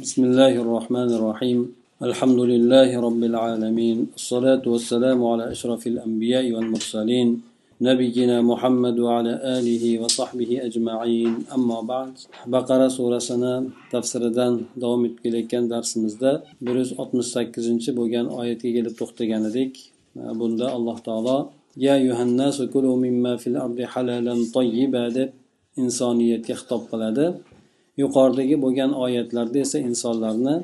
بسم الله الرحمن الرحيم الحمد لله رب العالمين الصلاة والسلام على أشرف الأنبياء والمرسلين نبينا محمد وعلى آله وصحبه أجمعين أما بعد بقرة سورة سنة تفسير دان دوام etkilayotgan darsimizda bir yuz oltmish sakkizinchi bo'lgan oyatga kelib to'xtagan edik bunda alloh taolo ya yuhannasu kulu mimma fil ardi halalan tayyiba deb insoniyatga xitob qiladi Yuqoridagi bo'lgan oyatlarda esa insonlarni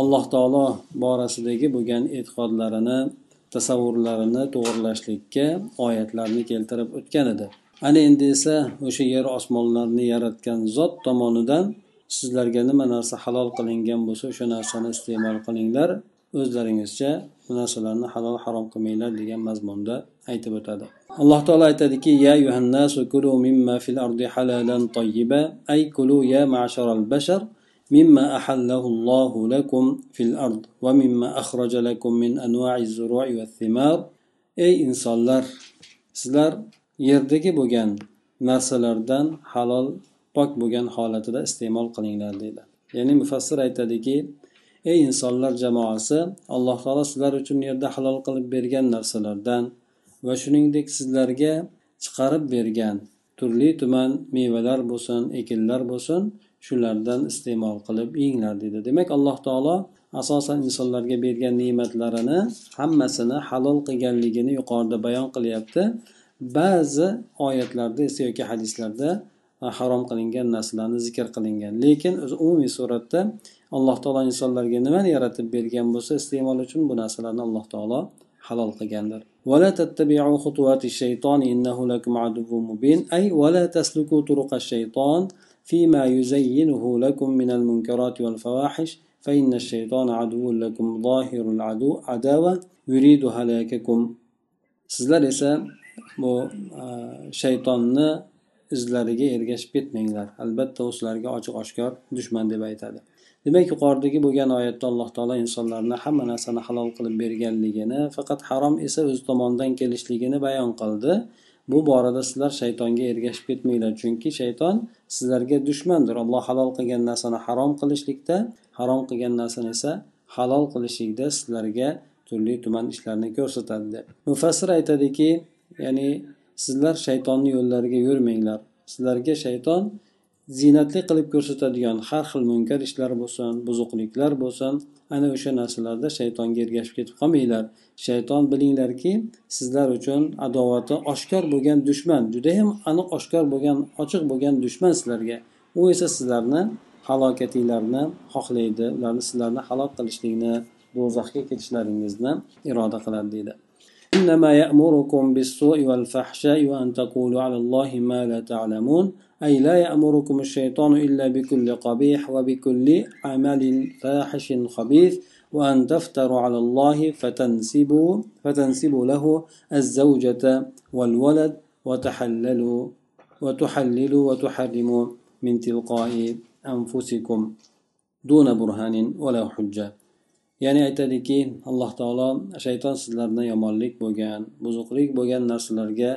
alloh taolo borasidagi bo'lgan e'tiqodlarini tasavvurlarini to'g'irlashlikka oyatlarni keltirib o'tgan edi. Ana endi esa o'sha yer osmonlarni yaratgan zot tomonidan sizlarga nima narsa halol qilingan bo'lsa o'sha narsani iste'mol qilinglar. O'zlaringizcha bu narsalarni halol harom qilmanglar degan mazmunda aytib o'tadi. alloh taolo aytadiki ya yuhannasu kulu mimma fil ardi halalan tayyiba ay kulu ya ma'sharal bashar mimma ahallahu allohu lakum fil ard va mimma akhraja lakum min anwa'i zuru'i va thimar. Ey insonlar sizlar yerdagi bo'lgan narsalardan halol pok bo'lgan holatida iste'mol qilinglar deydi. Ya'ni mufassir aytadiki ey insonlar jamoasi alloh taolo sizlar uchun yerda halol qilib bergan narsalardan va shuningdek sizlarga chiqarib bergan turli tuman mevalar bo'lsin ekinlar bo'lsin shulardan iste'mol qilib yenglar deydi demak alloh taolo asosan insonlarga bergan ne'matlarini hammasini halol qilganligini yuqorida bayon qilyapti. Ba'zi oyatlarda esa yoki hadislarda e, harom qilingan narsalarni zikr qilingan. Lekin o'zi umumiy suratda alloh taolo insonlarga nimani yaratib bergan bo'lsa iste'mol uchun bu narsalarni alloh taolo halol qilgandir. ولا تتبعوا خطوات الشيطان إنه لكم عدو مبين أي ولا تسلكوا طرق الشيطان فيما يزينه لكم من المنكرات والفواحش فإن الشيطان عدو لكم ظاهر العدو عداوة يريد هلاككم sizlar esa bu shaytonni izlariga ergashib ketmanglar albatta u sizlarga ochiq oshkor dushman deb aytadi Demak yuqoridagi bo'lgan oyatda alloh taolo insonlarni hamma narsani halol qilib berganligini faqat harom esa o'zi tomonidan kelishligini bayon qildi. Bu borada sizlar shaytonga ergashib ketmanglar chunki shayton sizlarga dushmandir. Alloh halol qilgan narsani harom qilishlikda harom qilgan narsani esa halol qilishlikda sizlarga turli tuman ishlarni ko'rsatadi. Deb mufassir aytadiki ya'ni sizlar shaytonni yo'llariga yurmanglar. Sizlarga shayton ziynatli qilib ko'rsatadigan har xil munkar ishlar bo'lsin buzuqliklar bo'lsin ana o'sha narsalarda shaytonga ergashib ketib qolmanglar shayton bilinglarki sizlar uchun adovati oshkor bo'lgan dushman judayam aniq oshkor bo'lgan ochiq bo'lgan dushman sizlarga u esa sizlarni halokatinglarni xohlaydi ularni sizlarni halok qilishlikni do'zaxga ketishlaringizni iroda qiladi deydi إنما يأمركم بالسوء والفحشاء وأن تقولوا على الله ما لا تعلمون أي لا يأمركم الشيطان إلا بكل قبيح وبكل عمل فاحش خبيث وأن تفتروا على الله فتنسبوا فتنسبوا له الزوجة والولد وتحللوا وتحللوا وتحرموا من تلقاء أنفسكم دون برهان ولا حجة. ya'ni aytadiki alloh taolo shayton sizlarni yomonlik bo'lgan buzuqlik bo'lgan narsalarga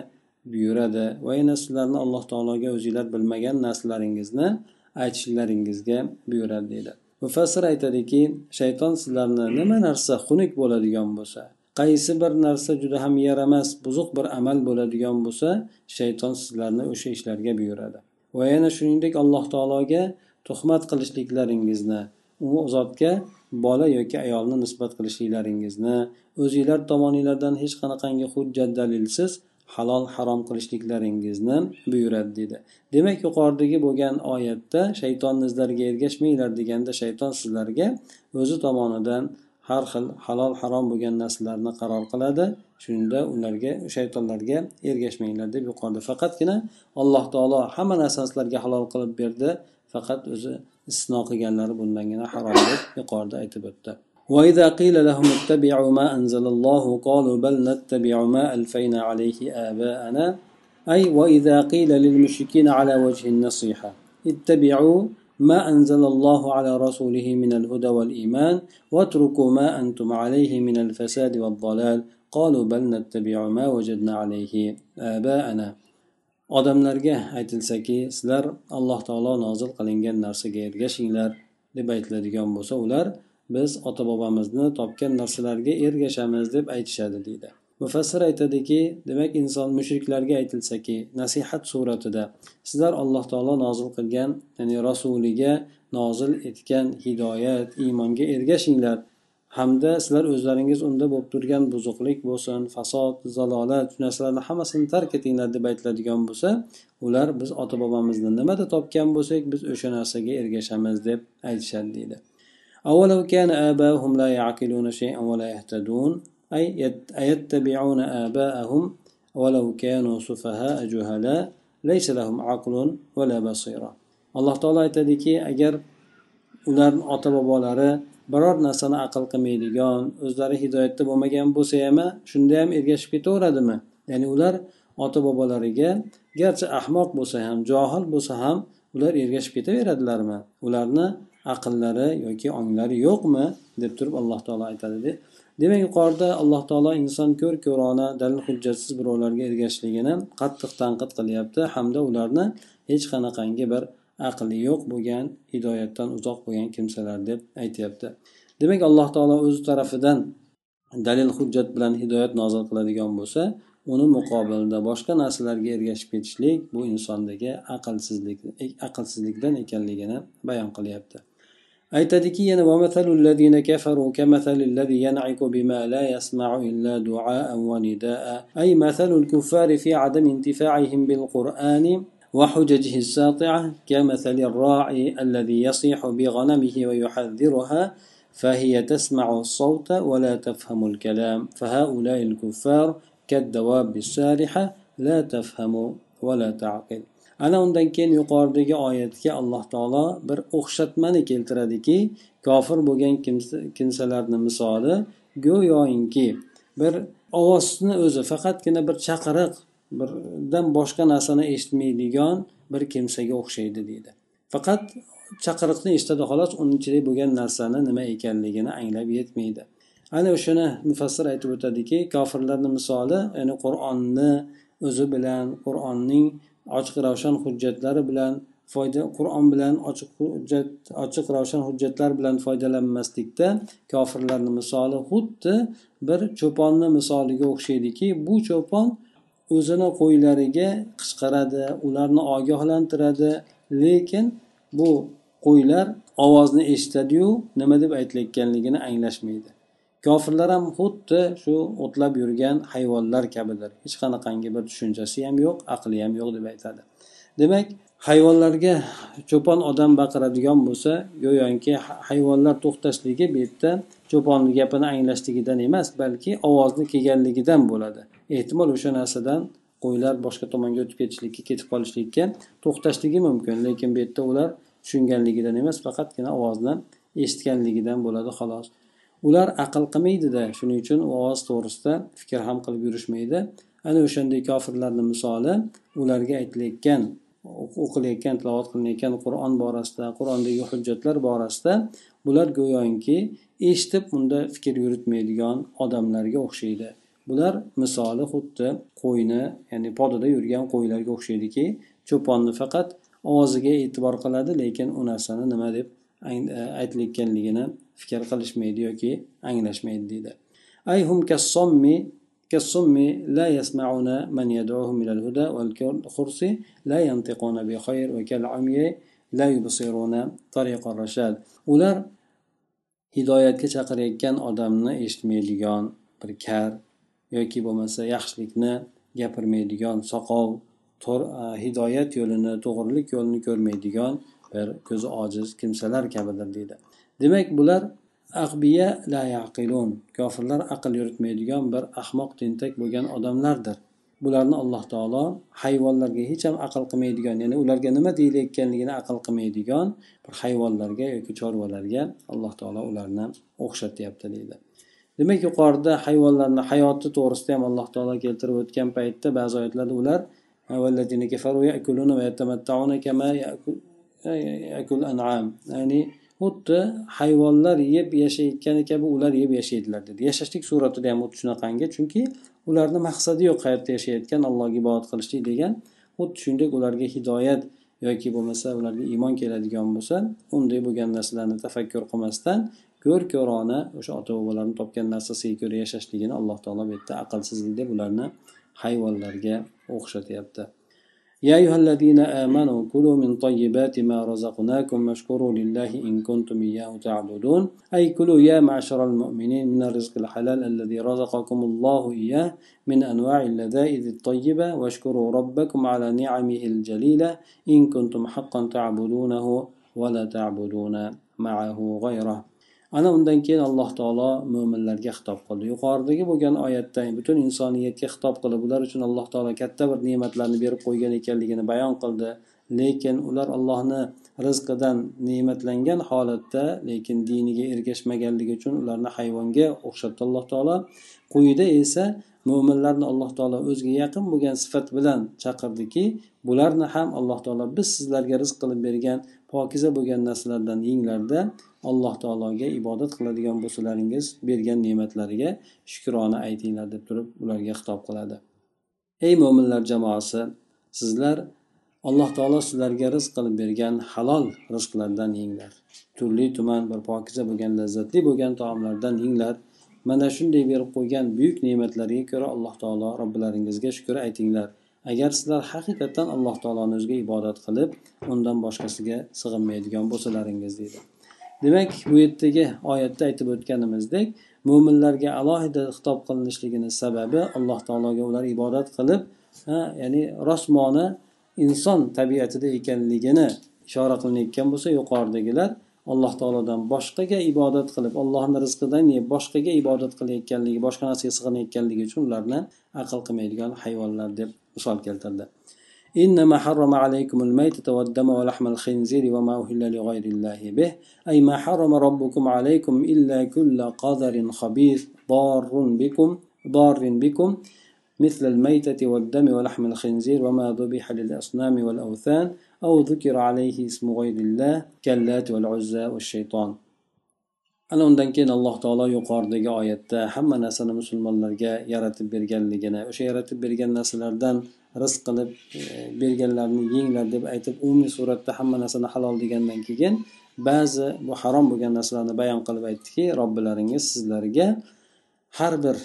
buyuradi. Va yana sizlarni alloh taologa o'zinglar bilmagan narsalaringizni aytishlaringizga buyuradi deydi. Mufassir aytadiki shayton sizlarni nima narsa xunuk bo'ladigan bo'lsa qaysi bir narsa juda ham yaramas buzuq bir amal bo'ladigan bo'lsa shayton sizlarni o'sha ishlarga buyuradi. Va yana shuningdek alloh taologa tuhmat qilishliklaringizni u zotga bola yoki ayolni nisbat qilishliklaringizni o'zinglar tomoninglardan hech qanaqangi hujjat dalilsiz halol harom qilishliklaringizni buyuradi dedi. Demak yuqoridagi bo'lgan oyatda shaytonni izlariga ergashmanglar deganda shayton sizlarga o'zi tomonidan har xil halol harom bo'lgan narsalarni qaror qiladi. Shunda ularga shaytonlarga ergashmanglar deb yuqorida. Faqatgina alloh taolo hamma narsani sizlarga halol qilib berdi. Faqat o'zi istisno qilganlari bundangina harom deb yuqorida aytib o'tdi. وإذا قيل لهم اتبعوا ما أنزل الله قالوا بل نتبع ما ألفينا عليه آباءنا. أي وإذا قيل للمشركين على وجه النصيحة اتبعوا ما أنزل الله على رسوله من الهدى والإيمان واتركوا ما أنتم عليه من الفساد والضلال قالوا بل نتبع ما وجدنا عليه آباءنا. Odamlarga aytilsaki sizlar alloh taolo nozil qilingan narsaga ergashinglar deb aytiladigan bo'lsa ular biz ota bobomizni topgan narsalarga ergashamiz deb aytishadi deydi. Mufassir aytadiki demak inson mushriklarga aytilsaki nasihat suratida sizlar alloh taolo nozil qilgan ya'ni rasuliga nozil etgan hidoyat iymonga ergashinglar hamda sizlar o'zlaringiz unda bo'lib turgan buzuqlik bo'lsin fasod zalolat shu narsalarni hammasini tark etinglar deb aytiladigan bo'lsa ular biz ota bobomizni nimada topgan bo'lsak biz o'sha narsaga ergashamiz deb aytishadi deydi. أولو كان آباؤهم لا يعقلون شيئا ولا يهتدون أي يتبعون آباءهم ولو كانوا سفهاء جهلاء ليس لهم عقل ولا بصيرة alloh taolo aytadiki agar ularni ota bobolari biror narsani aql qilmaydigan o'zlari hidoyatda bo'lmagan bo'lsa ham shunda ham ergashib ketaveradimi ya'ni ular ota bobolariga garchi ahmoq bo'lsa ham johil bo'lsa ham ular ergashib ketaveradilarmi ularni aqllari yoki onglari yo'qmi deb turib alloh taolo aytadi demak yuqorida alloh taolo inson ko'r ko'rona dalil hujjatsiz birovlarga ergashishligini qattiq tanqid qilyapti. Hamda ularni hech qanaqangi bir aqli yo'q bo'lgan hidoyatdan uzoq bo'lgan kimsalar deb aytyapti. Demak alloh taolo o'zi tarafidan dalil hujjat bilan hidoyat nozil qiladigan bo'lsa uni muqobilida boshqa narsalarga ergashib ketishlik bu insondagi aqlsizlik aqlsizlikdan ekanligini bayon qilyapti. Aytadiki yana كمثل الذي ينعق بما لا يسمع إلا دعاء ونداء. أي مثل الكفار في عدم انتفاعهم بالقرآن وحججه الساطعة كمثل الراعي الذي يصيح بغنمه ويحذرها فهي تسمع الصوت ولا تفهم الكلام. فهؤلاء الكفار كالدواب السارحة لا تفهم ولا تعقل. Ana undan keyin yuqoridagi oyatga alloh taolo bir o'xshatmani keltiradiki kofir bo'lgan kimsalarni misoli go'yoinki bir ovozni o'zi faqatgina bir chaqiriq birdan boshqa narsani eshitmaydigan bir kimsaga o'xshaydi deydi. Faqat chaqiriqni eshitadi xolos uni ichida bo'lgan narsani nima ekanligini anglab yetmaydi. Ana o'shani mufassir aytib o'tadiki kofirlarni misoli ya'ni qur'onni o'zi bilan qur'onning ochiq ravshan hujjatlari bilan foyda qur'on bilan ochiq hujjat ochiq ravshan hujjatlar bilan foydalanmaslikda kofirlarni misoli xuddi bir cho'ponni misoliga o'xshaydiki bu cho'pon o'zini qo'ylariga qichqiradi ularni ogohlantiradi lekin bu qo'ylar ovozni eshitadiyu nima deb aytilayotganligini anglashmaydi. Kofirlar ham xuddi shu o'tlab yurgan hayvonlar kabidir. Hech qanaqangi bir tushunchasi ham yo'q aqli ham yo'q deb aytadi. Demak hayvonlarga cho'pon odam baqiradigan bo'lsa go'yoki hayvonlar to'xtashligi bu yerda cho'ponni gapini anglashligidan emas balki ovozni kelganligidan bo'ladi. Ehtimol o'sha narsadan qo'ylar boshqa tomonga o'tib ketishlikka ketib qolishlikka to'xtashligi mumkin lekin bu yerda ular tushunganligidan emas faqatgina ovozni eshitganligidan bo'ladi xolos. Ular aql qilmaydida shuning uchun ovoz to'g'risida fikr ham qilib yurishmaydi. Ana o'shanday kofirlarni misoli ularga aytilayotgan o'qilayotgan tilovat qilinayotgan qur'on borasida qur'ondagi hujjatlar borasida bular go'yoki eshitib unda fikr yuritmaydigan odamlarga o'xshaydi. Bular misoli xuddi qo'yni ya'ni podada yurgan qo'ylarga o'xshaydiki cho'ponni faqat ovoziga e'tibor qiladi lekin u narsani nima deb aytilayotganligini fikr qilishmaydi yoki anglashmaydi deydi ayhum kassommi كالصم لا يسمعون من يدعوهم إلى الهدى والخرس لا ينطقون بخير وكالعمي لا يبصرون طريق الرشاد ular hidoyatga chaqirayotgan odamni eshitmaydigan bir kar yoki bo'lmasa yaxshilikni gapirmaydigan soqov hidoyat yo'lini to'g'rilik yo'lini ko'rmaydigan bir ko'zi ojiz kimsalar kabidir deydi. Demak bular ag'biya la yaqilun kofirlar aql yuritmaydigan bir ahmoq tentak bo'lgan odamlardir. Bularni alloh taolo hayvonlarga hech ham aql qilmaydigan ya'ni ularga nima deyilayotganligini aql qilmaydigan bir hayvonlarga yoki chorvalarga alloh taolo ularni o'xshatyapti deydi. Demak yuqorida hayvonlarni hayoti to'g'risida ham alloh taolo keltirib o'tgan paytda ba'zi oyatlarda ular ya'ni xuddi hayvonlar yeb yashayotgani kabi ular yeb yashaydilar dedi. Yashashlik suratida ham xuddi shunaqangi chunki ularni maqsadi yo'q hayotda yashayotgan allohga ibodat qilishlik degan xuddi shuningdek ularga hidoyat yoki bo'lmasa ularga iymon keladigan bo'lsa unday bo'lgan narsalarni tafakkur qilmasdan ko'r ko'rona o'sha ota bobolarni topgan narsasiga ko'ra yashashligini alloh taolo bu yerda aqlsizlik deb ularni hayvonlarga o'xshatyapti. يا أيها الذين آمنوا كلوا من طيبات ما رزقناكم واشكروا لله إن كنتم إياه تعبدون. أي كلوا يا معشر المؤمنين من الرزق الحلال الذي رزقكم الله إياه من أنواع اللذائذ الطيبة واشكروا ربكم على نعمه الجليلة. إن كنتم حقا تعبدونه ولا تعبدون معه غيره. Ana undan keyin alloh taolo mo'minlarga xitob qildi. Yuqoridagi bo'lgan oyatda butun insoniyatga xitob qilib ular uchun alloh taolo katta bir ne'matlarni berib qo'ygan ekanligini bayon qildi. Lekin ular allohni rizqidan ne'matlangan holatda lekin diniga ergashmaganligi uchun ularni hayvonga o'xshatdi alloh taolo. Quyida esa mo'minlarni alloh taolo o'ziga yaqin bo'lgan sifat bilan chaqirdiki bularni ham alloh taolo biz sizlarga rizq qilib bergan pokiza bo'lgan narsalardan yenglarda alloh taologa ibodat qiladigan bo'lsalaringiz bergan ne'matlariga shukrona aytinglar deb turib ularga xitob qiladi. Ey mo'minlar jamoasi sizlar alloh taolo sizlarga rizq qilib bergan halol rizqlardan yenglar. Turli tuman bir pokiza bo'lgan lazzatli bo'lgan taomlardan yenglar. Mana shunday berib qo'ygan buyuk ne'matlariga ko'ra alloh taolo robbilaringizga shukur aytinglar. Agar sizlar haqiqatdan alloh taoloni o'ziga ibodat qilib undan boshqasiga sig'inmaydigan bo'lsalaringiz deydi. Demak bu yerdagi oyatda aytib o'tganimizdek mo'minlarga alohida xitob qilinishligini sababi alloh taologa ular ibodat qilib ya'ni rosmona inson tabiatida ekanligini ishora qilinayotgan bo'lsa yuqoridagilar alloh taolodan boshqaga ibodat qilib allohni rizqidan yeb boshqaga ibodat qilayotganligi boshqa narsaga sig'inayotganligi uchun ularni aql qilmaydigan hayvonlar deb misol keltirdi إنما حرم عليكم الميتة والدم ولحم الخنزير وما أهل لغير الله به أي ما حرم ربكم عليكم إلا كل قدر خبيث ضار بكم ضار بكم مثل الميتة والدم ولحم الخنزير وما ذبح للأصنام والأوثان أو ذكر عليه اسم غير الله كاللات والعزى والشيطان ana undan keyin alloh taolo yuqoridagi oyatda hamma narsani musulmonlarga yaratib berganligini o'sha yaratib bergan narsalardan rizq qilib berganlarni yenglar deb aytib umumiy suratda hamma narsani halol degandan keyin ba'zi bu harom bo'lgan narsalarni bayon qilib aytdiki robbilaringiz sizlarga har bir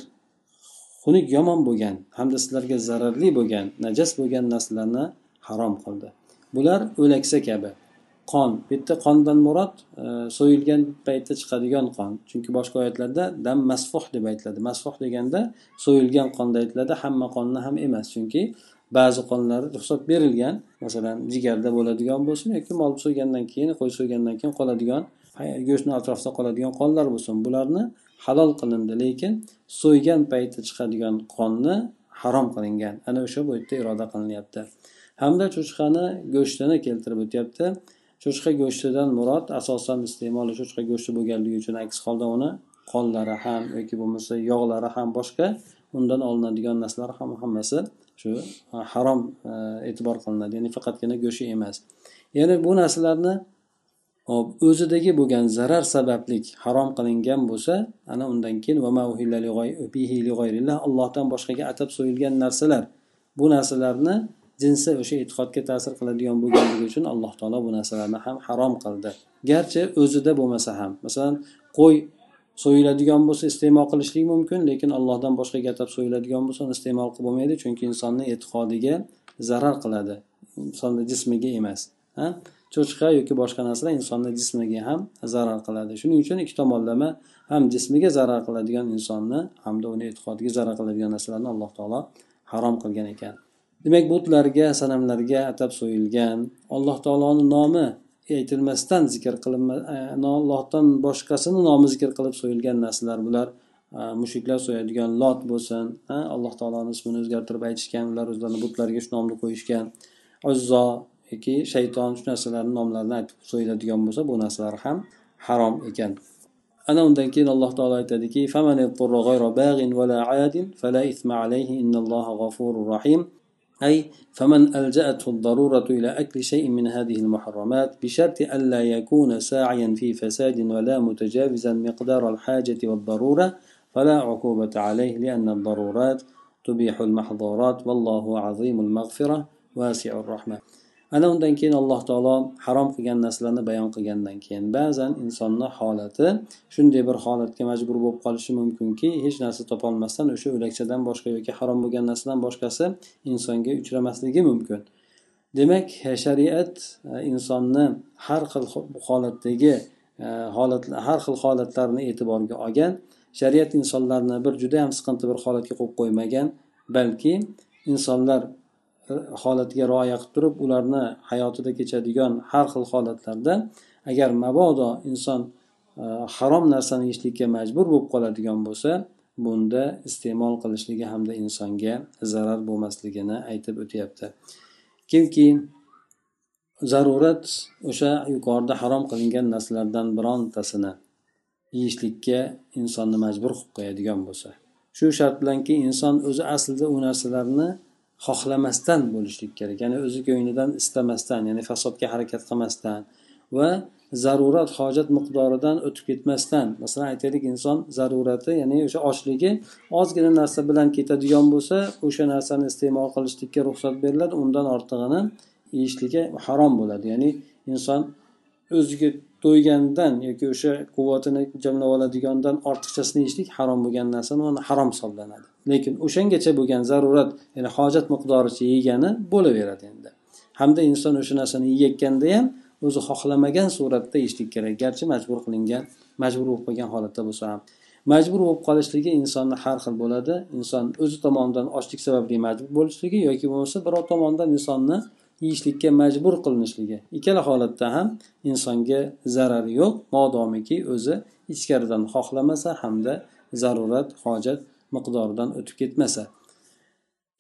xunuk yomon bo'lgan hamda sizlarga zararli bo'lgan najas bo'lgan narsalarni harom qildi. Bular o'laksa kabi. Qon. Bu yerda qondan murod e, so'yilgan paytda chiqadigan qon. Chunki boshqa oyatlarda dam masfuh deb aytiladi. Masfuh deganda so'yilgan qonda aytiladi hamma qonni ham emas. Chunki ba'zi qonlar ruxsat berilgan masalan jigarda bo'ladigan bo'lsin yoki mol so'ygandan keyin qo'y so'ygandan keyin qoladigan go'shtni atrofida qoladigan qonlar bo'lsin. Bularni halol qilindi lekin so'ygan paytda chiqadigan qonni harom qilingan. Ana o'sha bu yerda iroda qilinyapti. Hamda cho'chqani go'shtini keltirib o'tyapti. Cho'chqa go'shtidan murod asosan iste'moli cho'chqa go'shti bo'lganligi uchun aks holda uni qonlari ham yoki bo'lmasa yog'lari ham boshqa undan olinadigan narsalar ham hammasi shu e, harom e, e'tibor qilinadi. Ya'ni faqatgina go'shti emas. Ya'ni bu narsalarni hop o'zidagi bo'lgan zarar sabablik harom qilingan bo'lsa ana undan keyin allohdan boshqaga atab so'yilgan narsalar. Bu narsalarni jinsi o'sha e'tiqodga ta'sir qiladigan bo'lganligi uchun alloh taolo bu narsalarni ham harom qildi. Garchi o'zida bo'lmasa ham masalan qo'y so'yiladigan bo'lsa iste'mol qilishlik mumkin lekin allohdan boshqaga atab so'yiladigan bo'lsa uni iste'mol qilib bo'lmaydi chunki insonni e'tiqodiga zarar qiladi. Insonni jismiga emas ha? Cho'chqa yoki boshqa narsalar insonni jismiga ham zarar qiladi. Shuning uchun ikki tomonlama ham jismiga zarar qiladigan insonni hamda uni e'tiqodiga zarar qiladigan narsalarni alloh taolo harom qilgan ekan. Demak butlarga sanamlarga atab so'yilgan alloh taoloni nomi aytilmasdan zikr qilinma e, allohdan boshqasini nomi zikr qilib so'yilgan narsalar bular. E, Mushuklar so'yadigan lot bo'lsin e, alloh taoloni ismini o'zgartirib aytishgan ular o'zlarini butlarga shu nomni qo'yishgan. Uzzo yoki shayton shu narsalarni nomlarini aytib so'yiladigan bo'lsa bu narsalar ham harom ekan. Ana undan keyin alloh taolo aytadiki أي فمن ألجأته الضرورة إلى أكل شيء من هذه المحرمات بشرط ألا يكون ساعيا في فساد ولا متجاوزا مقدار الحاجة والضرورة فلا عقوبة عليه لأن الضرورات تبيح المحظورات والله عظيم المغفرة واسع الرحمة ana undan keyin alloh taolo harom qilgan narsalarni bayon qilgandan keyin ba'zan insonni holati shunday bir holatga majbur bo'lib qolishi mumkinki hech narsa topolmasdan o'sha o'lakchadan boshqa yoki harom bo'lgan narsadan boshqasi insonga uchramasligi mumkin. Demak shariat e, insonni har xil holatdagi e, holatlar har xil holatlarni e'tiborga olgan shariat insonlarni bir juda yam siqinti bir holatga qo'yib qo'ymagan balki insonlar holatiga rioya qilib turib ularni hayotida kechadigan har xil holatlarda agar mabodo inson e, harom narsani yeyishlikka majbur bo'lib qoladigan bo'lsa bunda iste'mol qilishligi hamda insonga zarar bo'lmasligini aytib o'tyapti. Kimki zarurat o'sha yuqorida harom qilingan narsalardan birontasini yeyishlikka insonni majbur qilib qo'yadigan bo'lsa. Shu shart bilanki inson o'zi aslida u narsalarni xohlamasdan bo'lishlik kerak. Ya'ni o'zi ko'nglidan istamasdan ya'ni fasodga harakat qilmasdan va zarurat hojat miqdoridan o'tib ketmasdan. Masalan aytaylik inson zarurati ya'ni o'sha ochligi ozgina narsa bilan ketadigan bo'lsa o'sha narsani iste'mol qilishlikka ruxsat beriladi undan ortig'ini yeyishligi harom bo'ladi. Ya'ni inson o'ziga to'ygandan yoki o'sha quvvatini jamlab oladigandan ortiqchasini yeyishlik harom bo'lgan narsani uni harom hisoblanadi. Lekin o'shangacha bo'lgan zarurat ya'ni hojat miqdoricha yegani bo'laveradi endi. Hamda inson o'sha narsani yeyayotganda ham o'zi xohlamagan suratda yeyishlik kerak. Garchi majbur qilingan majbur bo'lib qolgan holatda bo'lsa ham. Majbur bo'lib qolishligi insonni har xil bo'ladi. Inson o'zi tomonidan ochlik sababli majbur bo'lishligi yoki bo'lmasa birov tomonidan insonni yeyishlikka majbur qilinishligi. Ikkala holatda ham insonga zarari yo'q modomiki o'zi ichkaridan xohlamasa hamda zarurat hojat miqdoridan o'tib ketmasa.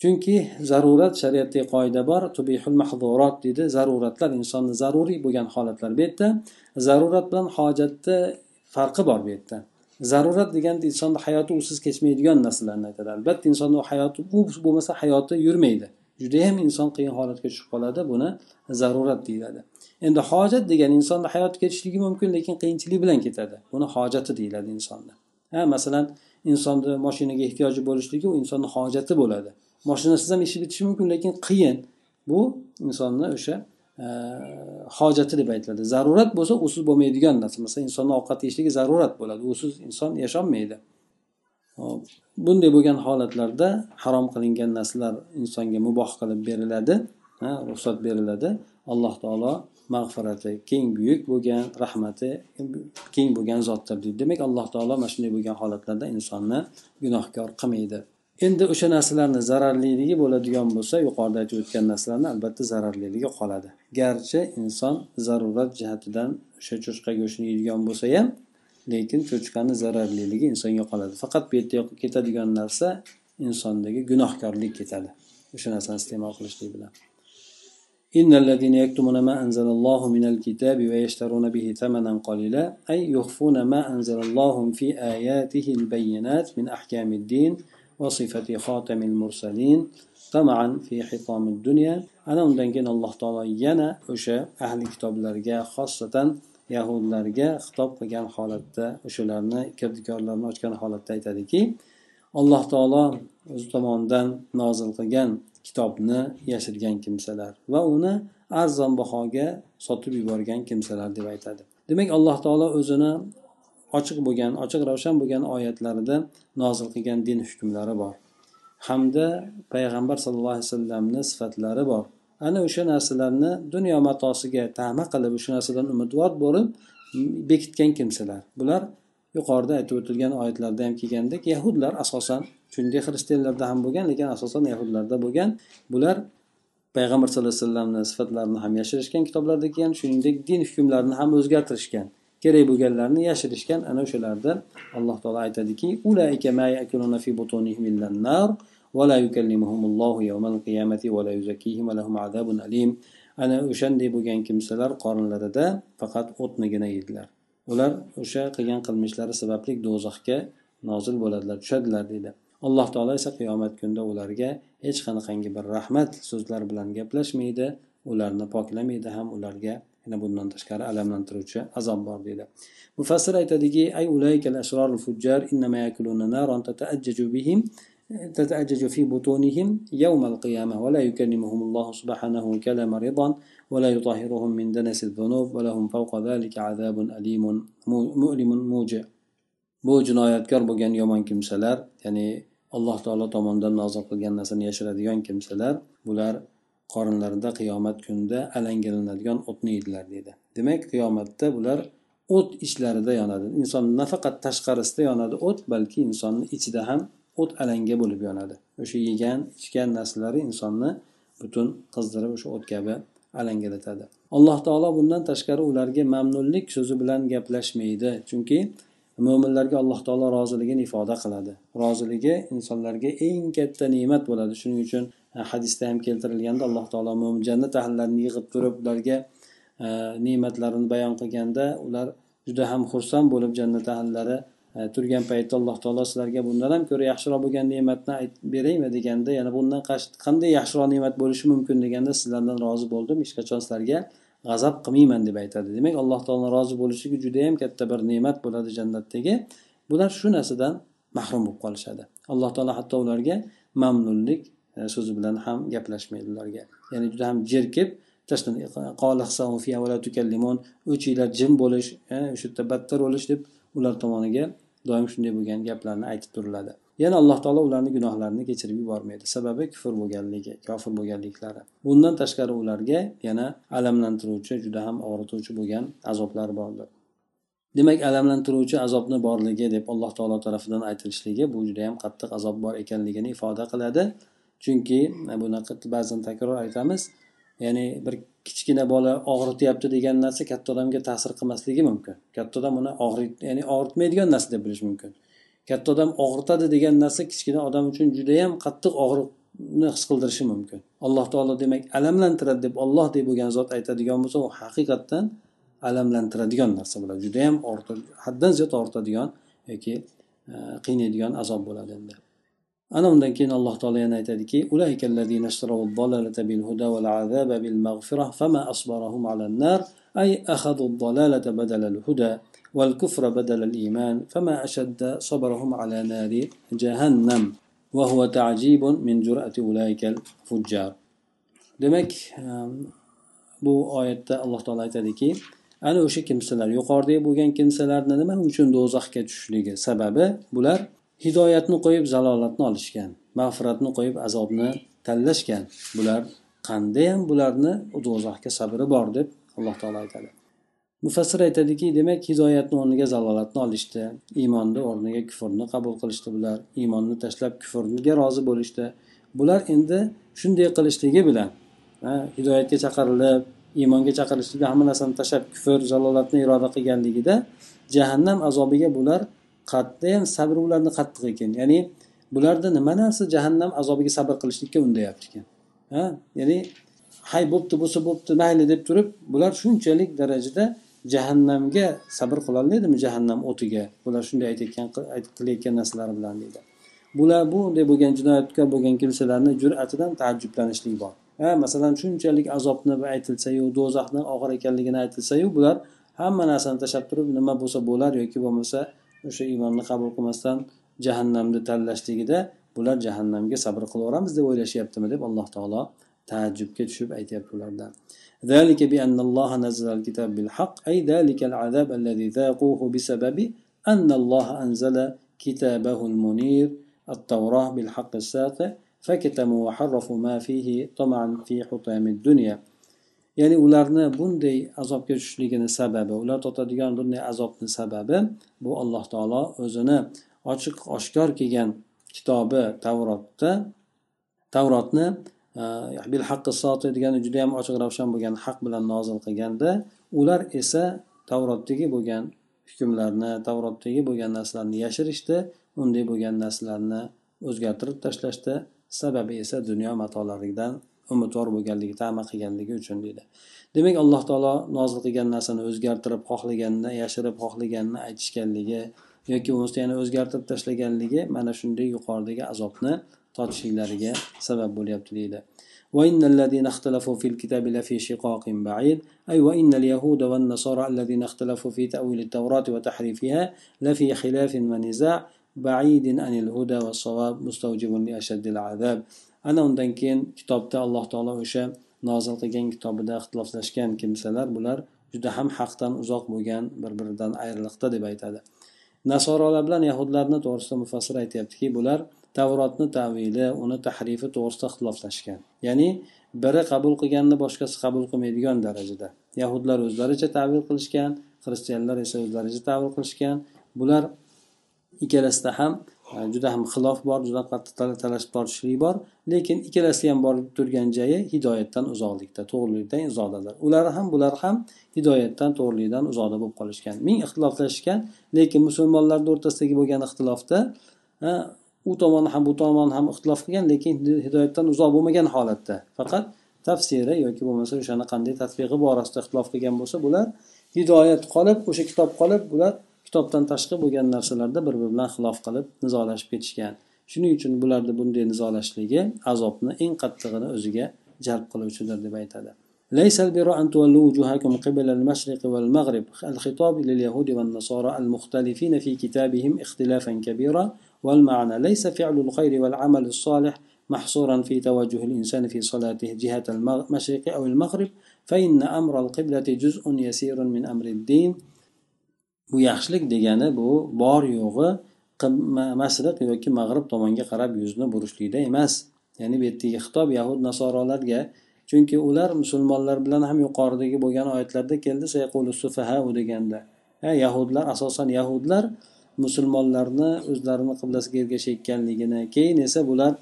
Chunki zarurat shariatdagi qoida bor tubihul mahzurot deydi. Zaruratlar insonni zaruriy bo'lgan holatlar bu yerda. Zarurat bilan hojatni farqi bor bu yerda. Zarurat deganda insonni hayoti usiz kechmaydigan narsalarni aytadi. Albatta insonni hayoti u bo'lmasa hayoti yurmaydi. Judayam inson qiyin holatga tushib qoladi buni zarurat deyiladi. Endi hojat degan insonni hayot ketishligi mumkin lekin qiyinchilik bilan ketadi. Buni hojati deyiladi insonni ha masalan insonni moshinaga ehtiyoji bo'lishligi u insonni hojati bo'ladi. Moshinasiz ham ishi bitishi mumkin lekin qiyin. Bu insonni o'sha e, hojati deb aytiladi. Zarurat bo'lsa usiz bo'lmaydigan narsa. Masalan insonni ovqat yeyishligi zarurat bo'ladi. Usiz inson yasholmaydi bunday bo'lgan holatlarda harom qilingan narsalar insonga muboh qilib beriladi ruxsat beriladi. Alloh taolo mag'firati keng buyuk bo'lgan rahmati keng bo'lgan zotdir deydi. Demak alloh taolo mana shunday bo'lgan holatlarda insonni gunohkor qilmaydi. Endi o'sha narsalarni zararliligi bo'ladigan bo'lsa yuqorida aytib o'tgan narsalarni albatta zararliligi qoladi. Garchi inson zarurat jihatidan o'sha cho'chqa go'shtini yeydigan bo'lsa ham lekin cho'chqani zararliligi insonga qoladi faqat bu yerda ketadigan narsa insondagi gunohkorlik ketadi o'sha narsani iste'mol qilishlik bilan إن الذين يكتمون ما أنزل الله من الكتاب ويشترون به ثمنا قليلا أي يخفون ما أنزل الله في آياته البينات من أحكام الدين وصفة خاتم المرسلين طمعا في حطام الدنيا أنا أندنكن الله تعالى ينا أشى أهل كتاب لرجع خاصة yahudlarga xitob qilgan holatda o'shalarni kirdikorlarni ochgan holatda aytadiki alloh taolo o'zi tomonidan nozil qilgan kitobni yashirgan kimsalar va uni arzon bahoga sotib yuborgan kimsalar deb aytadi. Demak alloh taolo o'zini ochiq bo'lgan ochiq ravshan bo'lgan oyatlarida nozil qilgan din hukmlari bor. Hamda payg'ambar sallallohu alayhi vasallamni sifatlari bor. Ana o'sha narsalarni dunyo matosiga tama qilib o'sha narsadan umidvor bo'lib bekitgan kimsalar. Bular yuqorida aytib o'tilgan oyatlarda ham kelgandek yahudlar asosan shuningdek xristianlarda ham bo'lgan lekin asosan yahudlarda bo'lgan. Bular payg'ambar sallallohu alayhi vasallamni sifatlarini ham yashirishgan kitoblarda kelgan shuningdek din hukmlarini ham o'zgartirishgan kerak bo'lganlarini yashirishgan. Ana o'shalarda alloh taolo aytadiki ولا يكلمهم الله يوم القيامة ولا يزكيهم ولهم عذاب أليم ana o'shanday bo'lgan kimsalar qorinlarida faqat o'tnigina yedilar ular o'sha qilgan qilmishlari sababli do'zaxga nozil bo'ladilar tushadilar deydi alloh taolo esa qiyomat kunida ularga hech qanaqangi bir rahmat so'zlar bilan gaplashmaydi ularni poklamaydi ham ularga yana bundan tashqari alamlantiruvchi azob bor deydi mufassir aytadiki ay ulaykal asrorul fujjar innama yakuluna naran tata'ajjaju bihim تتأجج في بطونهم يوم القيامة ولا يكلمهم الله سبحانه كلام رضا ولا يطهرهم من دنس الذنوب ولهم فوق ذلك عذاب أليم مؤلم موجع bu jinoyatkor bo'lgan yomon kimsalar ya'ni alloh taolo tomonidan nozil qilgan narsani yashiradigan kimsalar bular qorinlarida qiyomat kunida alangalanadigan o'tni yeydilar deydi demak qiyomatda bular o't ichlarida yonadi inson nafaqat tashqarisida yonadi o't balki insonni ichida ham o't alanga bo'lib yonadi. O'sha yegan ichgan narsalari insonni butun qizdirib o'sha o't kabi alangalatadi. Alloh taolo bundan tashqari ularga mamnunlik so'zi bilan gaplashmaydi. Chunki mo'minlarga alloh taolo roziligini ifoda qiladi. Roziligi insonlarga eng katta ne'mat bo'ladi. Shuning uchun e, hadisda ham keltirilganda alloh taolo mo'min jannat ahillarini yig'ib turib ularga e, ne'matlarini bayon qilganda ular juda ham xursand bo'lib jannat ahllari E, turgan paytda alloh taolo sizlarga bundan ham ko'ra yaxshiroq bo'lgan ne'matni beraymi deganda yana bundan qanday yaxshiroq ne'mat bo'lishi mumkin deganda sizlardan rozi bo'ldim. Hech qachon sizlarga g'azab qilmayman deb aytadi. Demak alloh taolo rozi bo'lishligi judayam katta bir ne'mat bo'ladi jannatdagi. Bular shu narsadan mahrum bo'lib qolishadi. Alloh taolo hatto ularga mamnunlik e, so'zi bilan ham gaplashmaydi ularga. Ya'ni juda ham jerkib o'chinglar jim bo'lish e, o'sha yerda battar bo'lish deb ular tomoniga doim shunday bo'lgan gaplarni aytib turiladi. Yana alloh taolo ularni gunohlarini kechirib yubormaydi. Sababi kufr bo'lganligi kofir bo'lganliklari. Bundan tashqari ularga yana alamlantiruvchi juda ham og'rituvchi bo'lgan azoblar bordir. Demak alamlantiruvchi azobni borligi deb alloh taolo tarafidan aytilishligi bu juda yam qattiq azob bor ekanligini ifoda qiladi. Chunki e, bunaqa ba'zan takror aytamiz ya'ni bir kichkina bola og'rityapti degan narsa katta odamga ta'sir qilmasligi mumkin. Katta odam uni og'rit ya'ni og'ritmaydigan narsa deb bilish mumkin. Katta odam og'ritadi degan narsa kichkina odam uchun judayam qattiq og'riqni his qildirishi mumkin. Alloh taolo demak alamlantiradi deb olloh deb bo'lgan zot aytadigan bo'lsa u haqiqatdan alamlantiradigan narsa bo'ladi. Judayam haddan ziyod og'ritadigan yoki e, qiynaydigan azob bo'ladi endi. ana undan keyin alloh taolo yana aytadiki أي أخذوا الضلالة بدل الهدى والكفر بدل الإيمان فما أشد صبرهم على نار جهنم وهو تعجيب من جرأة أولئك الفجار demak bu oyatda alloh taolo aytadiki ana o'sha kimsalar yuqoridagi bo'lgan kimsalarni nima uchun do'zaxga tushishligi sababi bular hidoyatni qo'yib zalolatni olishgan mag'firatni qo'yib azobni tanlashgan. Bular qandayyam bularni do'zaxga sabri bor deb alloh taolo aytadi. Mufassir aytadiki demak hidoyatni o'rniga zalolatni olishdi iymonni o'rniga kufrni qabul qilishdi bular iymonni tashlab kufrga rozi bo'lishdi. Bular endi shunday qilishligi bilan hidoyatga chaqirilib iymonga chaqirilishlikda hamma narsani tashlab kufr zalolatni iroda qilganligida jahannam azobiga bular qatdayam sabr ularni qattiq ekan. Ya'ni bularda nima narsa jahannam azobiga sabr qilishlikka undayapti ekan. Ha? Ya'ni hay bo'pti bo'lsa bo'pti mayli deb turib bular shunchalik darajada jahannamga sabr qilolmaydimi jahannam o'tiga. Bular shunday aytayotgan qilayotgan narsalari bilan deydi. Bular bunday bo'lgan jinoyatkor bo'lgan kimsalarni jur'atidan taajjublanishlik bor. Ha? Masalan shunchalik azobni aytilsayu do'zaxni og'ir ekanligini aytilsayu bular hamma narsani tashlab turib nima bo'lsa bo'lar yoki bo'lmasa o'sha iymonni qabul qilmasdan jahannamni tanlashligida bular jahannamga sabr qilaveramiz deb o'ylashyaptimi deb alloh taolo taajjubga tushib aytyapti ulardan ذلك بأن الله نزل الكتاب بالحق أي ذلك العذاب الذي ذاقوه بسبب أن الله أنزل كتابه المنير التوراة بالحق الساطع فكتموا وحرفوا ما فيه طمعا في حطام الدنيا ya'ni ularni bunday azobga tushishligini sababi ular totadigan bunday azobni sababi bu alloh taolo o'zini ochiq oshkor kelgan kitobi tavrotda tavrotni e, bil haqqi soti degani juda yam ochiq ravshan bo'lgan haq bilan nozil qilganda ular esa tavrotdagi bo'lgan hukmlarni tavrotdagi bo'lgan narsalarni yashirishdi unday bo'lgan narsalarni o'zgartirib tashlashdi. Sababi esa dunyo matolaridan umidvor bo'lganligi tama qilganligi uchun deydi demak alloh taolo nozil qilgan narsani o'zgartirib xohlaganini yashirib xohlaganini aytishganligi yoki bo'lmasa yana o'zgartirib tashlaganligi mana shunday yuqoridagi azobni tortishliklariga sabab bo'lyapti deydi وإن الذين اختلفوا في الكتاب لفي شقاق بعيد أي وإن اليهود والنصارى الذين اختلفوا في تأويل التوراة وتحريفها لفي خلاف ونزاع بعيد عن الهدى والصواب مستوجب لأشد العذاب ana undan keyin kitobda alloh taolo o'sha nozil qilgan kitobida ixtiloflashgan kimsalar bular juda ham haqdan uzoq bo'lgan bir biridan ayriliqda deb aytadi. Nasorolar bilan yahudlarni to'g'risida mufassir aytyaptiki bular tavrotni tavili uni tahrifi to'g'risida ixtiloflashgan. Ya'ni biri qabul qilganni boshqasi qabul qilmaydigan darajada. Yahudlar o'zlaricha tavil qilishgan xristianlar esa o'zlaricha tavil qilishgan. Bular ikkalasida ham juda ham xilof bor juda qattiq talashib tortishlik bor. Lekin ikkalasi ham borib turgan joyi hidoyatdan uzoqlikda to'g'rilikdan uzoqdalar. Ular ham bular ham hidoyatdan to'g'rilikdan uzoqda bo'lib qolishgan. Ming ixtiloflashgan lekin musulmonlarni o'rtasidagi bo'lgan ixtilofda u tomon ham bu tomon ham ixtilof qilgan lekin hidoyatdan uzoq bo'lmagan holatda. Faqat tafsiri yoki bo'lmasa o'shani qanday tatbiqi borasida ixtilof qilgan bo'lsa bular hidoyat qolib o'sha kitob qolib bular kitobdan tashqi bo'lgan narsalarda bir biri bilan xilof qilib nizolashib ketishgan shuning uchun bularni bunday nizolashligi azobni eng qattig'ini o'ziga jalb qiluvchidir deb aytadi ليس البر أن تولوا وجوهكم قبل المشرق والمغرب الخطاب لليهود والنصارى المختلفين في كتابهم اختلافا كبيرا والمعنى ليس فعل الخير والعمل الصالح محصورا في توجه الإنسان في صلاته جهة المشرق أو المغرب فإن أمر القبلة جزء يسير من أمر الدين bu yaxshilik degani bu bor yo'g'i mashriq yoki mag'rib tomonga qarab yuzni burishlikda emas. Ya'ni bu yerdagi xitob yahud nasorolarga chunki ular musulmonlar bilan ham yuqoridagi bo'lgan oyatlarda keldi deganda. Yahudlar asosan yahudlar musulmonlarni o'zlarini qiblasiga ergashayotganligini keyin esa bular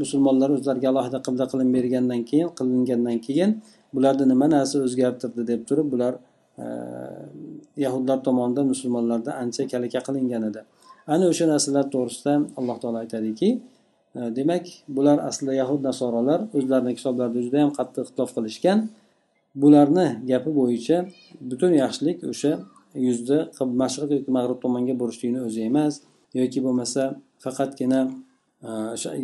musulmonlar o'zlariga alohida qibla qilib bergandan keyin qilingandan keyin bularni nima narsa o'zgartirdi deb turib bular yahudlar tomonidan musulmonlarda ancha kalaka qilingan edi. Ana o'sha narsalar to'g'risida alloh taolo aytadiki e, demak bular aslida yahud nasorolar o'zlarini kitoblarida juda yam qattiq ixtilof qilishgan. Bularni gapi bo'yicha butun yaxshilik o'sha yuzni mashriq yoki mag'rib tomonga burishlikni o'zi emas yoki bo'lmasa faqatgina e,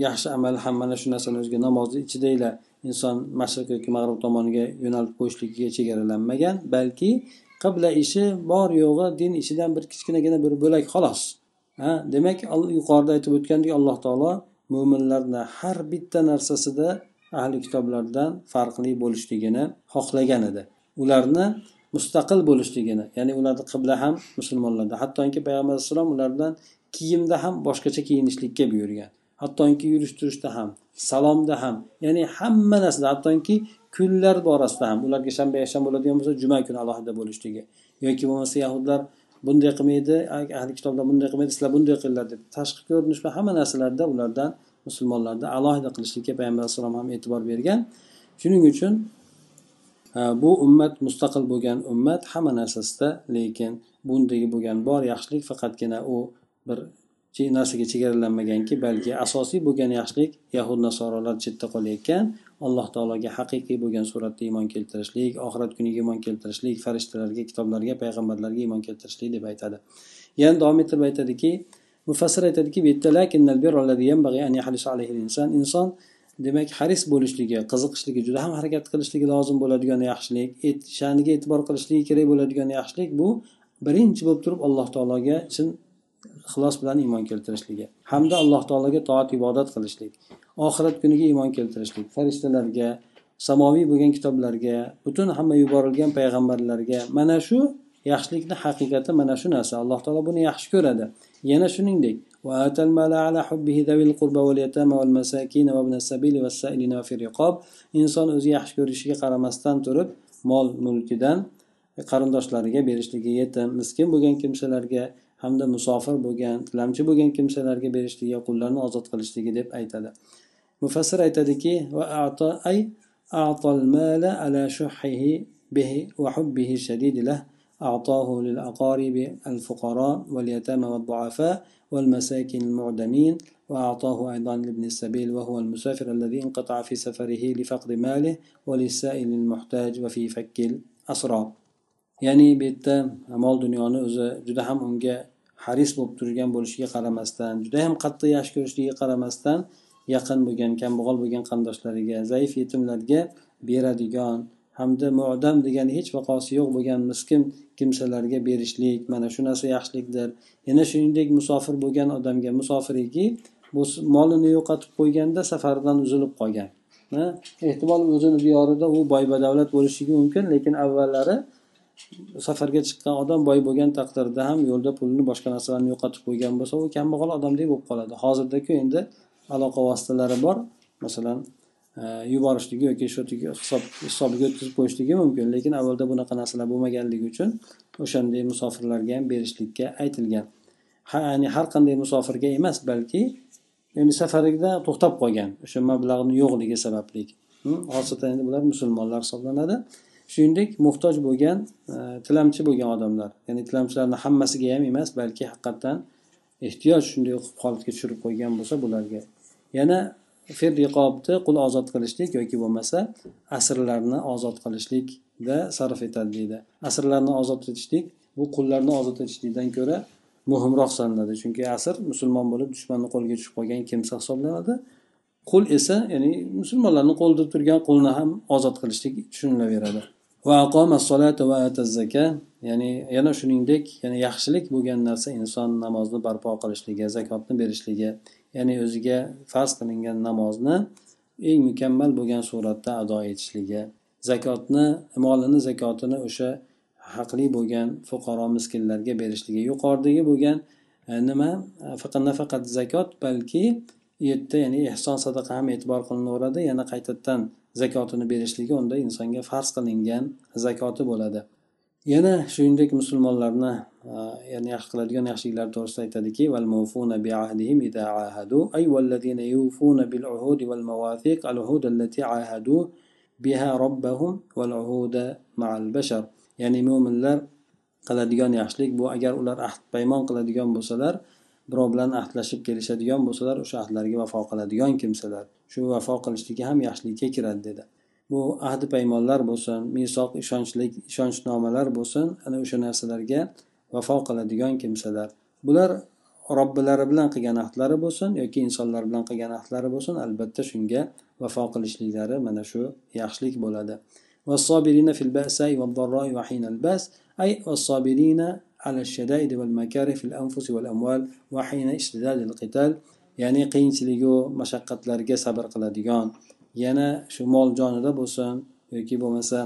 yaxshi amal ham mana shu narsani o'ziga namozni ichidagina inson mashriq yoki mag'rib tomoniga yo'nalib qo'yishligiga chegaralanmagan balki qibla ishi bor yo'g'i din ishidan bir kichkinagina bir bo'lak xolos. Ha demak yuqorida aytib o'tgandek alloh taolo mo'minlarni har bitta narsasida ahli kitoblardan farqli bo'lishligini xohlagan edi. Ularni mustaqil bo'lishligini ya'ni ularni qibla ham musulmonlarda hattoki payg'ambar alayhissalom ulardan kiyimda ham boshqacha kiyinishlikka buyurgan hattoki yurish turishda ham salomda ham ya'ni hamma narsada hattoki kunlar borasida ham ularga shanba yakshanba bo'ladigan bo'lsa juma kuni alohida bo'lishligi yoki bo'lmasa yahudlar bunday qilmaydi ahli kitoblar bunday qilmaydi sizlar bunday qilinglar deb tashqi ko'rinish va hamma narsalarda ulardan musulmonlarni alohida qilishlikka payg'ambar alayhissalom ham e'tibor bergan. Shuning uchun e, bu ummat mustaqil bo'lgan ummat hamma narsasida lekin bundagi bo'lgan bor yaxshilik faqatgina u bir narsaga chegaralanmaganki balki asosiy bo'lgan yaxshilik yahud nasorolar chetda qolayotgan alloh taologa haqiqiy bo'lgan suratda iymon keltirishlik oxirat kuniga iymon keltirishlik farishtalarga kitoblarga payg'ambarlarga iymon keltirishlik deb aytadi. Yana davom ettirib aytadiki mufassir aytadiki inson demak haris bo'lishligi qiziqishligi juda ham harakat qilishligi lozim bo'ladigan yaxshilik sha'niga e'tibor qilishligi kerak bo'ladigan yaxshilik bu birinchi bo'lib turib alloh taologa chin ixlos bilan iymon keltirishligi hamda alloh taologa toat ibodat qilishlik oxirat kuniga iymon keltirishlik farishtalarga samoviy bo'lgan kitoblarga butun hamma yuborilgan payg'ambarlarga mana shu yaxshilikni haqiqati mana shu narsa. Alloh taolo buni yaxshi ko'radi. Yana shuningdek inson o'zi yaxshi ko'rishiga qaramasdan turib mol mulkidan qarindoshlariga berishligi yetim miskin bo'lgan kimsalarga hamda musofir bo'lgan tilamchi bo'lgan kimsalarga berishligi qullarni ozod qilishligi deb aytadi. Mufassir aytadiki ay المال على شحه به وحبه الشديد له أعطاه للأقارب الفقراء واليتامى والضعفاء والمساكين المعدمين وأعطاه أيضا لابن السبيل وهو المسافر الذي انقطع في سفره لفقد ماله وللسائل المحتاج وفي فك الأسرى ya'ni bu yerda mol dunyoni o'zi juda ham unga haris bo'lib turgan bo'lishiga qaramasdan juda ham qattiq yaxshi ko'rishligiga qaramasdan yaqin bo'lgan kambag'al bo'lgan qarindoshlariga zaif yetimlarga beradigan hamda mu'dam degani hech vaqosi yo'q bo'lgan miskin kimsalarga berishlik mana shu narsa yaxshilikdir. Yana shuningdek musofir bo'lgan odamga musofiriki bu molini yo'qotib qo'yganda safardan uzilib qolgan. Ehtimol o'zini diyorida u boy badavlat bo'lishligi mumkin lekin avvallari safarga chiqqan odam boy bo'lgan taqdirda ham yo'lda pulini boshqa narsalarni yo'qotib qo'ygan bo'lsa u kambag'al odamdek bo'lib qoladi hozirdaku endi aloqa vositalari bor. Masalan e, yuborishligi yoki shu hisob hisobiga o'tkazib qo'yishligi mumkin lekin avvalda bunaqa narsalar bo'lmaganligi uchun o'shanday musofirlarga ham berishlikka aytilgan. Ya'ni har qanday musofirga emas balki endi safarida to'xtab qolgan o'sha mablag'ni yo'qligi sababli. Xosatan endi bular musulmonlar hisoblanadi. Shuningdek muhtoj bo'lgan e, tilamchi bo'lgan odamlar. Ya'ni tilamchilarni hammasiga ham emas balki haqiqatdan ehtiyoj shunday holatga tushirib qo'ygan bo'lsa bularga. Yana fir riqobni qul ozod qilishlik yoki bo'lmasa asrlarni ozod qilishlikda sarf etadi deydi asrlarni ozod etishlik bu qullarni ozod etishlikdan ko'ra muhimroq sanaladi. Chunki asr musulmon bo'lib dushmanni qo'liga tushib qolgan kimsa hisoblanadi. Qul esa ya'ni musulmonlarni qo'lida turgan qulni ham ozod qilishlik tushunilaveradi. Ya'ni yana shuningdek yana yaxshilik bo'lgan narsa inson namozni barpo qilishligi zakotni berishligi ya'ni o'ziga farz qilingan namozni eng mukammal bo'lgan suratda ado etishligi zakotni molini zakotini o'sha haqli bo'lgan fuqaro miskinlarga berishligi yuqoridagi bo'lgan e, nima? E, faqat nafaqat zakot balki yerda ya'ni ehson sadaqa ham e'tibor qilinaveradi. Yana qaytadan zakotini berishligi unda insonga farz qilingan zakoti bo'ladi. Yana shuningdek musulmonlarni e, ya'ni yaxshi qiladigan yaxshiliklar to'g'risida aytadiki ya'ni mo'minlar qiladigan yaxshilik bu agar ular ahd paymon qiladigan bo'lsalar birov bilan ahdlashib kelishadigan bo'lsalar o'sha ahdlarga vafo qiladigan kimsalar shu vafo qilishligi ham yaxshilikka kiradi dedi bu ahdi paymonlar bo'lsin misoq ishonchlik ishonchnomalar bo'lsin ana o'sha narsalarga vafo qiladigan kimsalar bular robbilari bilan qilgan ahdlari bo'lsin yoki insonlar bilan qilgan ahdlari bo'lsin albatta shunga vafo qilishliklari mana shu yaxshilik bo'ladi والصابرين في البأساء والضراء وحين البأس أي والصابرين على الشدائد والمكاره في الأنفس والأموال وحين اشتداد القتال ya'ni qiyinchiligu mashaqqatlarga sabr qiladigan yana shu mol jonida bo'lsin yoki bo'lmasa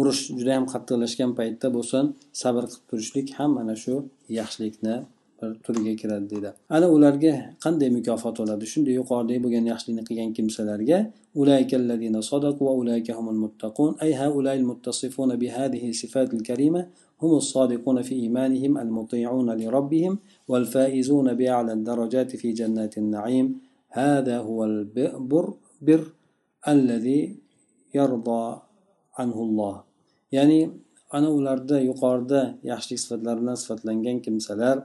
urush juda yam qattiqlashgan paytda bo'lsin sabr qilib turishlik ham mana shu yaxshilikni bir turiga kiradi deydi ana ularga qanday mukofot bo'ladi shunday yuqoridagi bo'lgan yaxshilikni qilgan kimsalarga أي هؤلاء المتصفون بهذه الصفات الكريمة هم الصادقون في إيمانهم المطيعون لربهم والفائزون بأعلى الدرجات في جنات النعيم هذا هو البر بر الذي يرضى عنه الله ya'ni ana ularda yuqorida yaxshilik sifatlari bilan sifatlangan kimsalar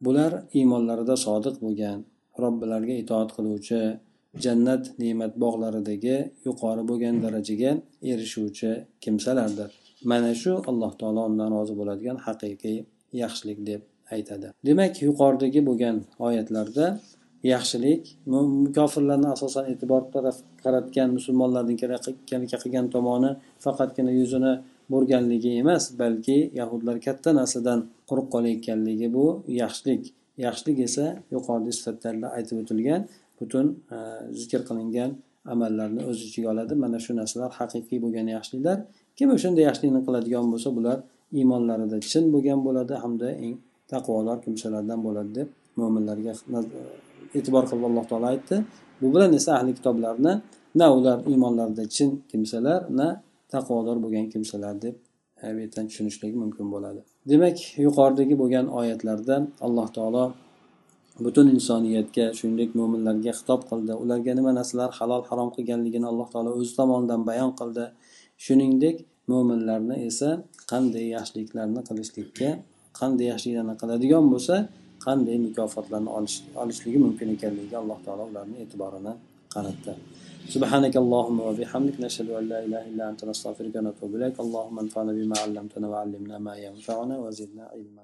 bular iymonlarida sodiq bo'lgan robbilariga itoat qiluvchi jannat ne'mat bog'laridagi yuqori bo'lgan darajaga erishuvchi kimsalardir Mana shu alloh taolo undan rozi bo'ladigan haqiqiy yaxshilik deb aytadi. Demak yuqoridagi bo'lgan oyatlarda yaxshilik kofirlarni asosan e'tibor taraf qaratgan musulmonlarning qilgan tomoni faqatgina yuzini burganligi emas balki yahudlar katta narsadan quruq qolayotganligi bu yaxshilik. Yaxshilik esa yuqorida sifatlarda aytib o'tilgan butun e, zikr qilingan amallarni o'z ichiga oladi. Mana shu narsalar haqiqiy bo'lgan yaxshiliklar. Kim o'shanday yaxshilikni qiladigan bo'lsa bular iymonlarida chin bo'lgan bo'ladi hamda eng taqvodor kimsalardan bo'ladi deb mo'minlarga e'tibor qilib alloh taolo aytdi. Bu bilan esa ahli kitoblarni na ular iymonlarida chin kimsalar na taqvodor bo'lgan kimsalar deb bu yerdan tushunishlik mumkin bo'ladi. Demak yuqoridagi bo'lgan oyatlarda alloh taolo butun insoniyatga shuningdek mo'minlarga xitob qildi. Ularga nima narsalar halol harom qilganligini alloh taolo o'zi tomonidan bayon qildi. shuningdek mo'minlarni esa qanday yaxshiliklarni qilishlikka qanday yaxshiliklarni qiladigan bo'lsa qanday mukofotlarni olishligi mumkin ekanligiga alloh taolo ularni e'tiborini qaratdi سبحانك اللهم وبحمدك نشهد أن لا إله إلا أنت نستغفرك ونتوب إليك اللهم انفعنا بما علمتنا وعلمنا ما ينفعنا وزدنا علما